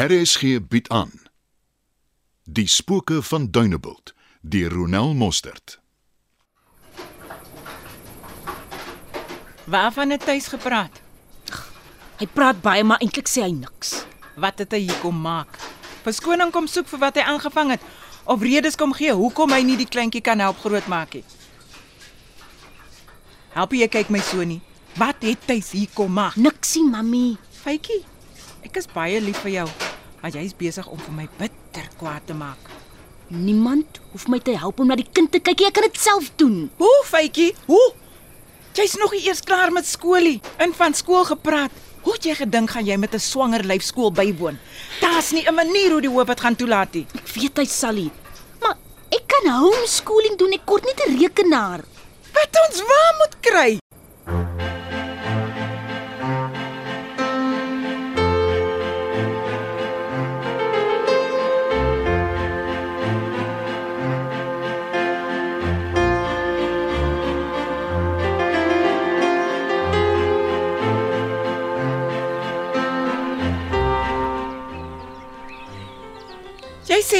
RSG bied aan Die spooke van Dunebuld deur Ronel Mostert. Waarvan het hy gepraat? Hy praat baie maar eintlik sê hy niks. Wat het hy hier kom maak? Verskoning kom soek vir wat hy aangevang het of redes kom gee hoekom hy nie die kleintjie kan help grootmaak nie. Help jy kyk my so nie. Wat het hy hier kom maak? Niksie, mami. Faitjie, ek is baie lief vir jou, maar jy's besig om vir my bitter kwaad te maak. Niemand hoef my te help om na die kind te kyk. nie, Ek kan dit self doen. Hoe, Faitjie? Hoe? Jy's nog nie eers klaar met skoolie. In van skool gepraat. Hoe het jy gedink gaan jy met 'n swanger lyf skool bywoon? Daar's nie 'n manier hoe die hoof dit gaan toelaat nie. Ek weet hy sal nie. Maar ek kan homeschooling doen. Ek kort net 'n rekenaar. Wat ons waar moet kry.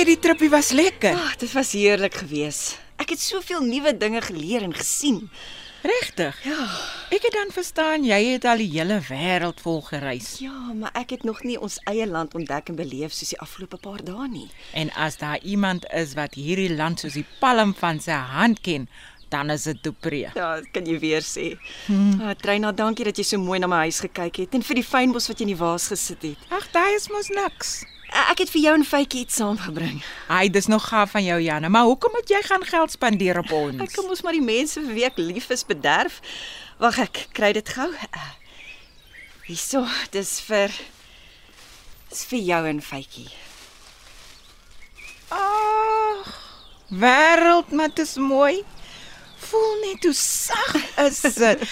Jy die trippie was lekker. Ag, dit was heerlik geweest. Ek het soveel nuwe dinge geleer en gesien. Regtig? Ja. Ek het dan verstaan jy het al die hele wêreld vol gereis. Ja, maar ek het nog nie ons eie land ontdek en beleef soos die afgelope paar dae nie. En as daar iemand is wat hierdie land soos die palm van sy hand ken, dan is dit Dupree. Ja, kan jy weer sê. Hmm. Ah, Treina, dankie dat jy so mooi na my huis gekyk het en vir die fynbos wat jy in die vaas gesit het. Ag, daai is mos niks. Ek het vir jou en Faitjie iets saamgebring. Ai, dis nog gaaf van jou, Janne, maar hoekom moet jy gaan geld spandeer op ons? Ek kom mos maar die mense vir wie ek lief is bederf. Wag, ek kry dit gou. Uh, Hierso, dis vir dis vir jou en Faitjie. Ag, wêreld, maar dit is mooi. Voel net hoe sag is dit.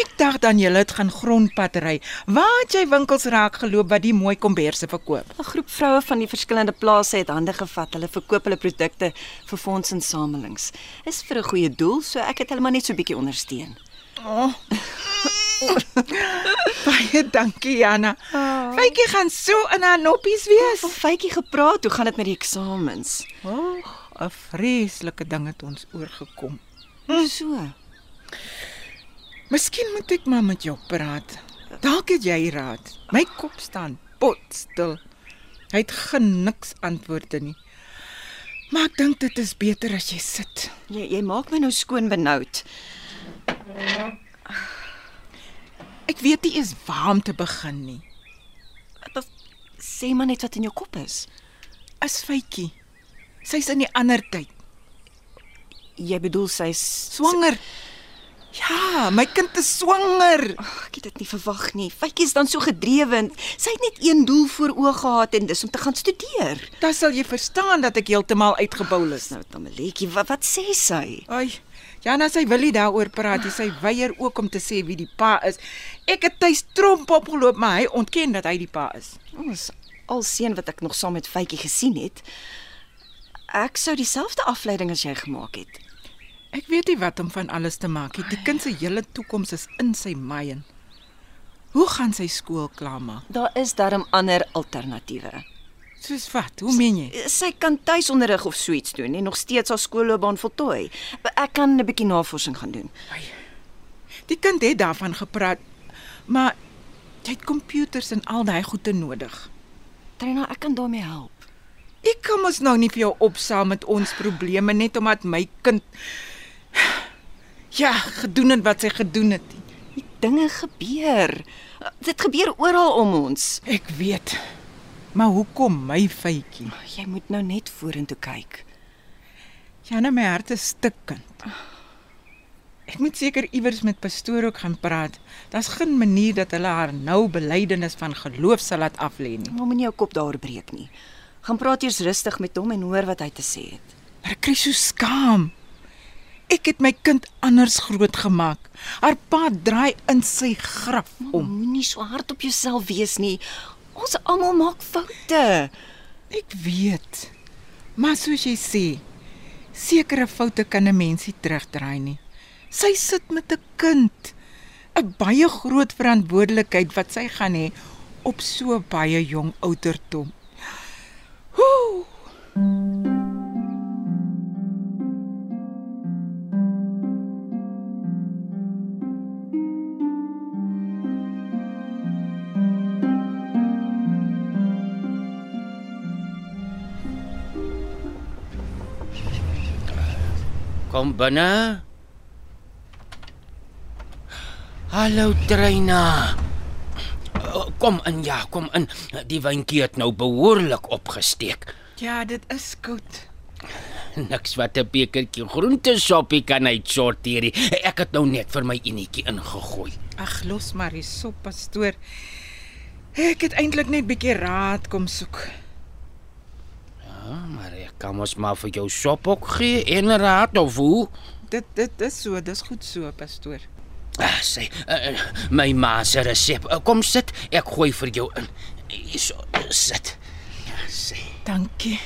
Ek dink dan jy het gaan grondpad ry. Waar het jy winkels raak geloop wat die mooi komberse verkoop? 'n Groep vroue van die verskillende plase het hande gevat. Hulle verkoop hulle produkte vir fondsinsamelings. Is vir 'n goeie doel, so ek het hulle maar net so bietjie ondersteun. Oh. Baie dankie, Janna. Oh. Faitjie gaan so in haar noppies wees. Van Faitjie gepraat, hoe gaan dit met die eksamens? O, oh, 'n vreeslike ding het ons oorgekom. Hm. So. Miskien moet ek maar met jou praat. Dalk het jy raad. My kop staan potstil. Hy het geen niks antwoorde nie. Maar ek dink dit is beter as jy sit. Jy jy maak my nou skoon benoud. Ek weet nie eens waar om te begin nie. Sê maar net wat in jou kop is. Is Faitjie. Sy's in die ander tyd. Jy bedoel sy's Swanger. Ja, my kind is swanger. Ag, ek het dit nie verwag nie. Faitjie is dan so gedrewe. Sy het net een doel voor oë gehad en dis om te gaan studeer. Dan sal jy verstaan dat ek heeltemal uitgebou is. Nou, Tamaletjie, wat, wat sê sy? Ai, Jana sy wil nie daaroor praat nie. Sy weier ook om te sê wie die pa is. Ek het tuis tromp opgeloop, maar hy ontken dat hy die pa is. Ons al seën wat ek nog saam met Faitjie gesien het. Ek sou dieselfde afleiding as jy gemaak het. Ek weet nie wat om van alles te maak nie. Die kind se hele toekoms is in sy maien. Hoe gaan sy skool klaarmaak? Daar is darm ander alternatiewe. Soos wat? Hoe meen jy? Sy kan tuisonderrig of so iets doen en nog steeds haar skoolloopbaan voltooi. Ek kan 'n bietjie navorsing gaan doen. Ai. Die kind het daarvan gepraat, maar jy het komputers en al daai goede nodig. Trina, ek kan daarmee help. Ek kom ons nou nie vir jou opsaam met ons probleme net omdat my kind ja, gedoen het wat sy gedoen het. Die dinge gebeur. Dit gebeur oral om ons. Ek weet. Maar hoekom my feitjie? Jy moet nou net vorentoe kyk. Jana, my hart is stikkend. Ek moet seker iewers met pastoor ook gaan praat. Daar's geen manier dat hulle haar nou belydenis van geloof sal laat aflê nie. Moenie jou kop daaroor breek nie. Gaan praat eers rustig met hom en hoor wat hy te sê het. Maar ek kry so skaam. Ek het my kind anders grootgemaak. Haar pa draai in sy graf om. Moenie so hard op jouself wees nie. Ons almal maak foute. Ek weet. Maar soos jy sê, sekere foute kan 'n mensie terugdraai nie. Sy sit met 'n kind. 'n Baie groot verantwoordelikheid wat sy gaan hê op so baie jong ouderdom. Kom binne. Hallo Treina. Uh, Kom in ja, kom in. Die wyntjie het nou behoorlik opgesteek. Ja, dit is koud. Niks wat 'n bekertjie groentesoppie kan uitsorteer. Ek het nou net vir my enetjie ingegooi. Ag, los maar die sop, pastoor. Ek het eintlik net bietjie raad kom soek. Ja, maar ek kan mos maar vir jou sop ook gee en raad of hoe? Dit dit is so, dis goed so, pastoor. Ah, sê, uh, my ma se resep. Uh, kom sit, ek gooi vir jou in. Hierso, sit. Ja, sê. Dankie.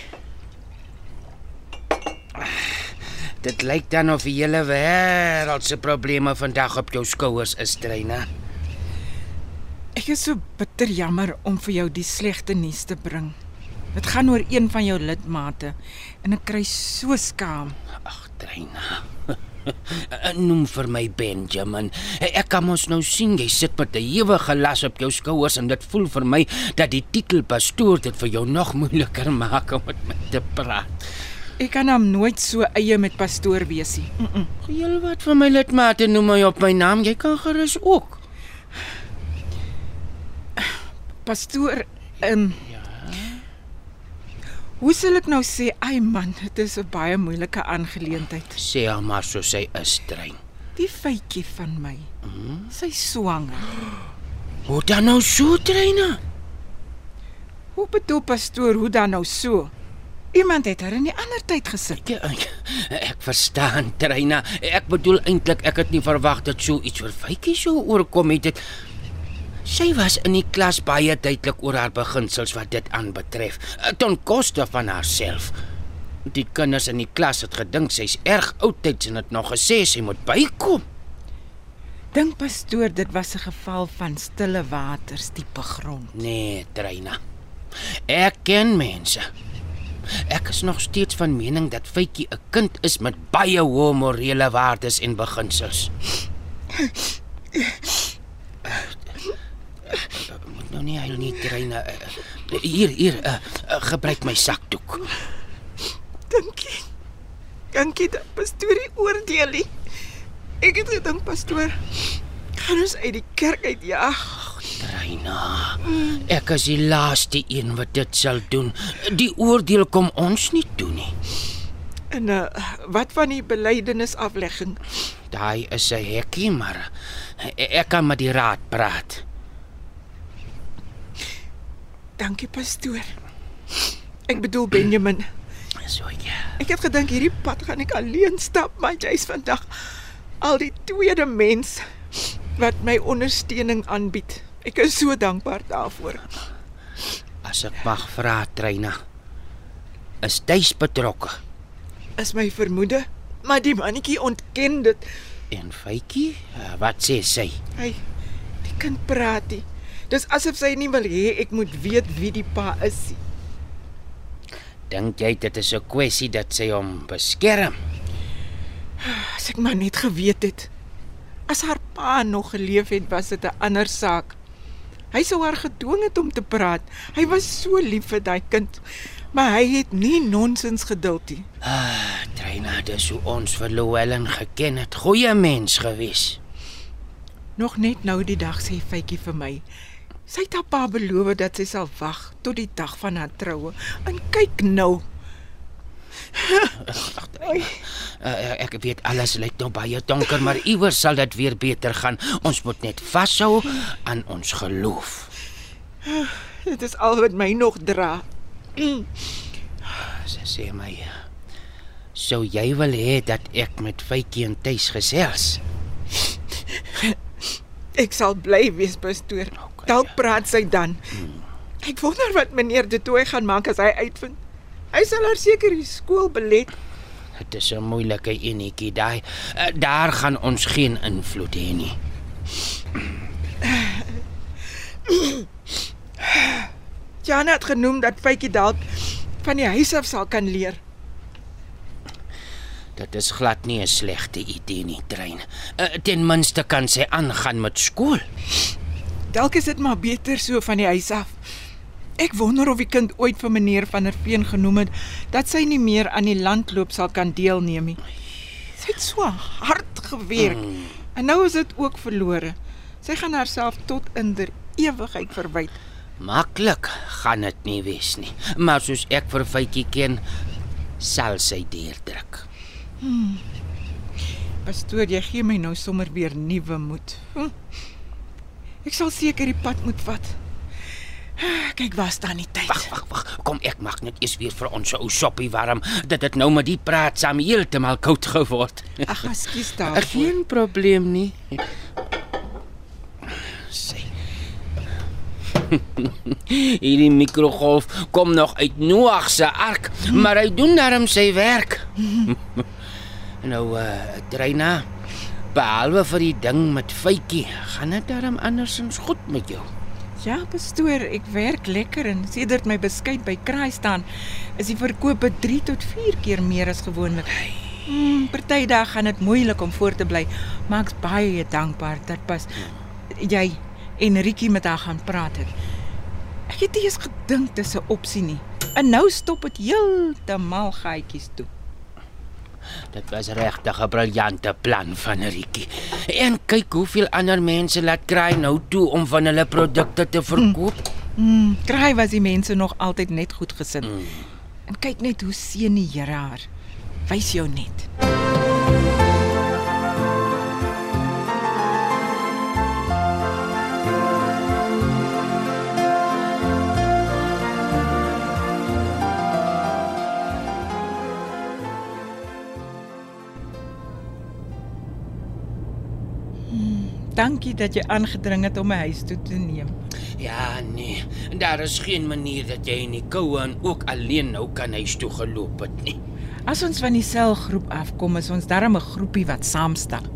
Dit lyk dan of die hele wêreld se probleme vandag op jou skouers is, Treina. Ek is so bitter jammer om vir jou die slegte nuus te bring. Dit gaan oor een van jou lidmate en ek kry so skaam. Ag, Treina. Noem vir my Benjamin. Ek kan mos nou sien jy sit met 'n ewige las op jou skouers en dit voel vir my dat die titel pastoor dit vir jou nog moeiliker maak om met my te praat. Ek kan hom nooit so eie met pastoor wees nie. Mm -mm. Heel wat van my lidmate noem my op my naam. Jy kan gerus ook. Pastoor, ehm um. Hoe sal ek nou sê, ai man, dit is 'n baie moeilike aangeleentheid. Sê haar maar so sy is drein. Die feitjie van my. Mm. Sy swanger. Hoe dan nou so, Treina? Hoe bedoel pastoor, hoe dan nou so? Iemand het haar in die ander tyd gesit. Ja, ek, ek verstaan, Treina. Ek bedoel eintlik ek het nie verwag dat so iets vir Faitjie sou oorkom het. Dit Sy was in die klas baie duidelik oor haar beginsels wat dit aanbetref, ten koste van haarself. Die kinders in die klas het gedink sy's erg oudtyds en het nog gesê sy moet bykom. Dink pastoor dit was 'n geval van stille waters diepe grond. Nee, Treina. Ek ken mense. Ek is nog steeds van mening dat Faitjie 'n kind is met baie hoë morele waardes en beginsels. Moet nou nie huil nie, Treina. Hier, hier, uh, uh, gebruik my sakdoek. Dankie. Dankie dat pastoor die oordeel nie. Ek het gedink pastoor gaan ons uit die kerk uitjaag. Treina. Ek is die laaste een wat dit sal doen. Die oordeel kom ons nie toe nie. En uh, wat van die belydenis aflegging? Daai is 'n hekkie, maar ek kan met die raad praat. Dankie pastoor. Ek bedoel Benjamin. So ja. Ek het gedink hierdie pad gaan ek alleen stap, maar jy's vandag al die tweede mens wat my ondersteuning aanbied. Ek is so dankbaar daarvoor. As ek mag vra, Treina. Is Tuis betrokke? Is my vermoede, maar die mannetjie ontken dit. En Faitjie, wat sê sy? Hy die kind praat nie. Dis asof sy nie wil hê ek moet weet wie die pa is nie. Dink jy dit is 'n kwessie dat sy hom beskerm? As ek maar net geweet het. As haar pa nog geleef het, was dit 'n ander saak. Hy sou haar gedwing het om te praat. Hy was so lief vir daai kind, maar hy het nie nonsens geduld nie. Ah, Treina, dis hoe ons vir Louwelen geken het. Goeie mens gewees. Nog net nou die dag sê Faitjie vir my. Sy het haar pa beloof dat sy sal wag tot die dag van haar troue. En kyk nou. Uh, ek weet alles lyk nou baie donker, maar iewers sal dit weer beter gaan. Ons moet net vashou aan ons geloof. Dit is al wat my nog dra. Sy sê my sou jy wil hê dat ek met Faitjie en Tuis gesels? Ek sal bly wees, pastoor. Okay, Dalk ja. praat sy dan. Ek wonder wat meneer De Tooy gaan maak as hy uitvind. Hy sal haar seker die skool belet. Dit is 'n moeilike enetjie daai. Uh, daar gaan ons geen invloed hê nie. Jana het genoem dat Faitjie dalk van die huis af sal kan leer. Dit is glad nie 'n slegte idee nie, Trein. Uh, ten minste kan sy aangaan met skool. Dalk is dit maar beter so van die huis af. Ek wonder of die kind ooit vir meneer van der Veen genoem het dat sy nie meer aan die landloop sal kan deelneem nie. Sy het so hard gewerk mm. en nou is dit ook verlore. Sy gaan haarself tot in der ewigheid verwyd. Maklik gaan dit nie wees nie. Maar soos ek vir Faitjie ken, sal sy deurdruk. Pastoor, jy gee my nou sommer weer nuwe moed. Hm. Ek sal seker die pad moet vat. Kyk, waar staan die tyd? Wag, wag, wag. Kom ek maak net eers weer vir ons ou soppie warm. Dit het nou met die praat saam heeltemal koud geword. Ag, ekskuus daarvoor. Geen probleem nie. Sê. Hierdie mikrogolf kom nog uit Noag se ark, maar hy doen darm sy werk. Nou uh Dreina, behalwe vir die ding met Faitjie, gaan dit darm andersins goed met jou. Ja, pastoor, ek werk lekker en sedert my beskuit by kraai staan, is die verkope 3 tot 4 keer meer as gewoonlik. Hmm, party dae gaan dit moeilik om voor te bly, maar ek's baie dankbaar dat pas jy en Rietjie met haar gaan praat het. Ek het nie eens gedink dis 'n opsie nie. En nou stop dit heeltemal gaatjies toe. Dit was regtig 'n briljante plan van Rietjie. En kyk hoeveel ander mense laat kry nou toe om van hulle produkte te verkoop. Hmm, kraai was die mense nog altyd net goed gesind. Mm. En kyk net hoe seën die Here haar. Wys jou net. Hmm, Dankie dat jy aangedring het om my huis toe te neem. Ja, nee. Daar is geen manier dat jy in die koue en ook alleen nou kan huis toe geloop het nie. As ons van die selgroep afkom, is ons darm 'n groepie wat saamstap.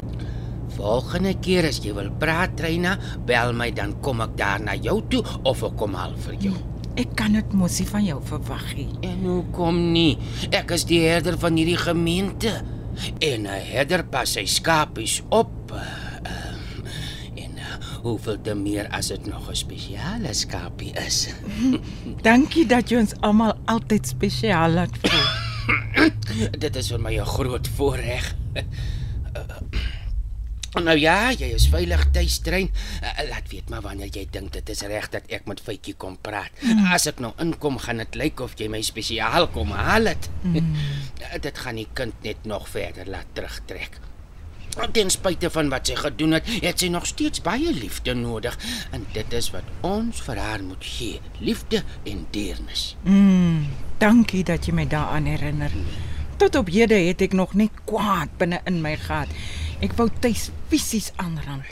Volgende keer as jy wil praat, Reina, bel my dan kom ek daar na jou toe of ek kom al vir jou. Ek kan dit mos nie van jou verwag nie. En hoekom nie? Ek is die herder van hierdie gemeente. En 'n herder pas sy skapies op. Hoeveel te meer as dit nog 'n spesiale skapie is. Dankie dat jy ons almal altyd spesiaal laat voel. Dit is vir my 'n groot voorreg. Nou ja, jy is veilig tuis, Trein. Uh, laat weet maar wanneer jy dink dit is reg dat ek met Faitjie kom praat. Mm. As ek nou inkom, gaan dit lyk of jy my spesiaal kom haal het. Mm. dit gaan die kind net nog verder laat terugtrek. Ten spyte van wat sy gedoen het, het sy nog steeds baie liefde nodig en dit is wat ons vir haar moet gee, liefde en deernis. Mm, dankie dat jy my daaraan herinner. Tot op hede het ek nog net kwaad binne in my gehad. Ek wou tuis fisies aanrand.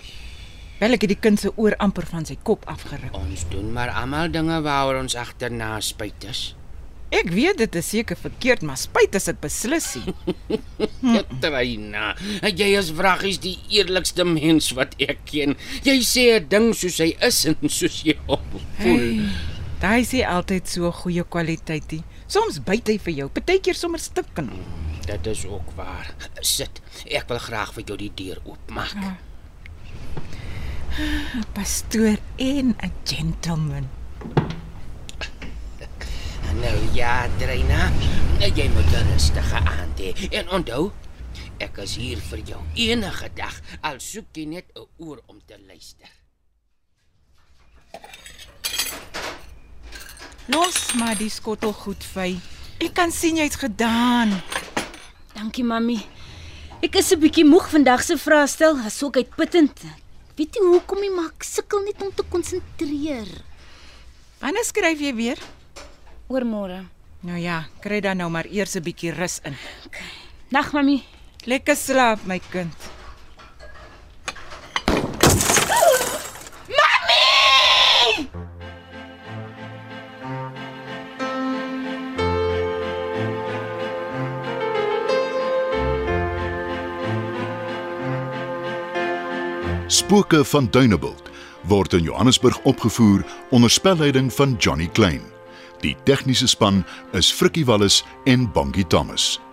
Wel ek het die kind se oor amper van sy kop afgeruk. Ons doen maar almal dinge waaroor ons agterna spyt is. Ek weet dit is seker verkeerd, maar spyt is dit beslis nie. Katrina, jy is vragies die eerlikste mens wat ek ken. Jy sê 'n ding soos hy is en soos jy hom voel. Hey, Daai sê altyd so goeie kwaliteit. nie. Soms byt hy vir jou, partykeer sommer stikken. Dit is ook waar. Sit. Ek wil graag vir jou die deur oopmaak. Ja. 'n Pastoor en 'n gentleman. Nou ja, Dreyna, jy moet 'n rustige aand hê. En onthou, ek is hier vir jou enige dag. Al soek jy net 'n oor om te luister. Los maar die skottel goed vy. Ek kan sien jy's gedaan. Dankie mami. Ek is 'n bietjie moeg vandag se vraestel, asook uitputtend. Weet jy hoekom maar ek sukkel net om te konsentreer. Wanneer skryf jy weer? Oormôre. Nou ja, kry dan nou maar eers 'n bietjie rus in. Nag mami. Lekker slaap my kind. Spooke van Dunebuld word in Johannesburg opgevoer onder spelleiding van Johnny Klein. Die tegniese span is Frikkie Wallis en Bongie Thomas.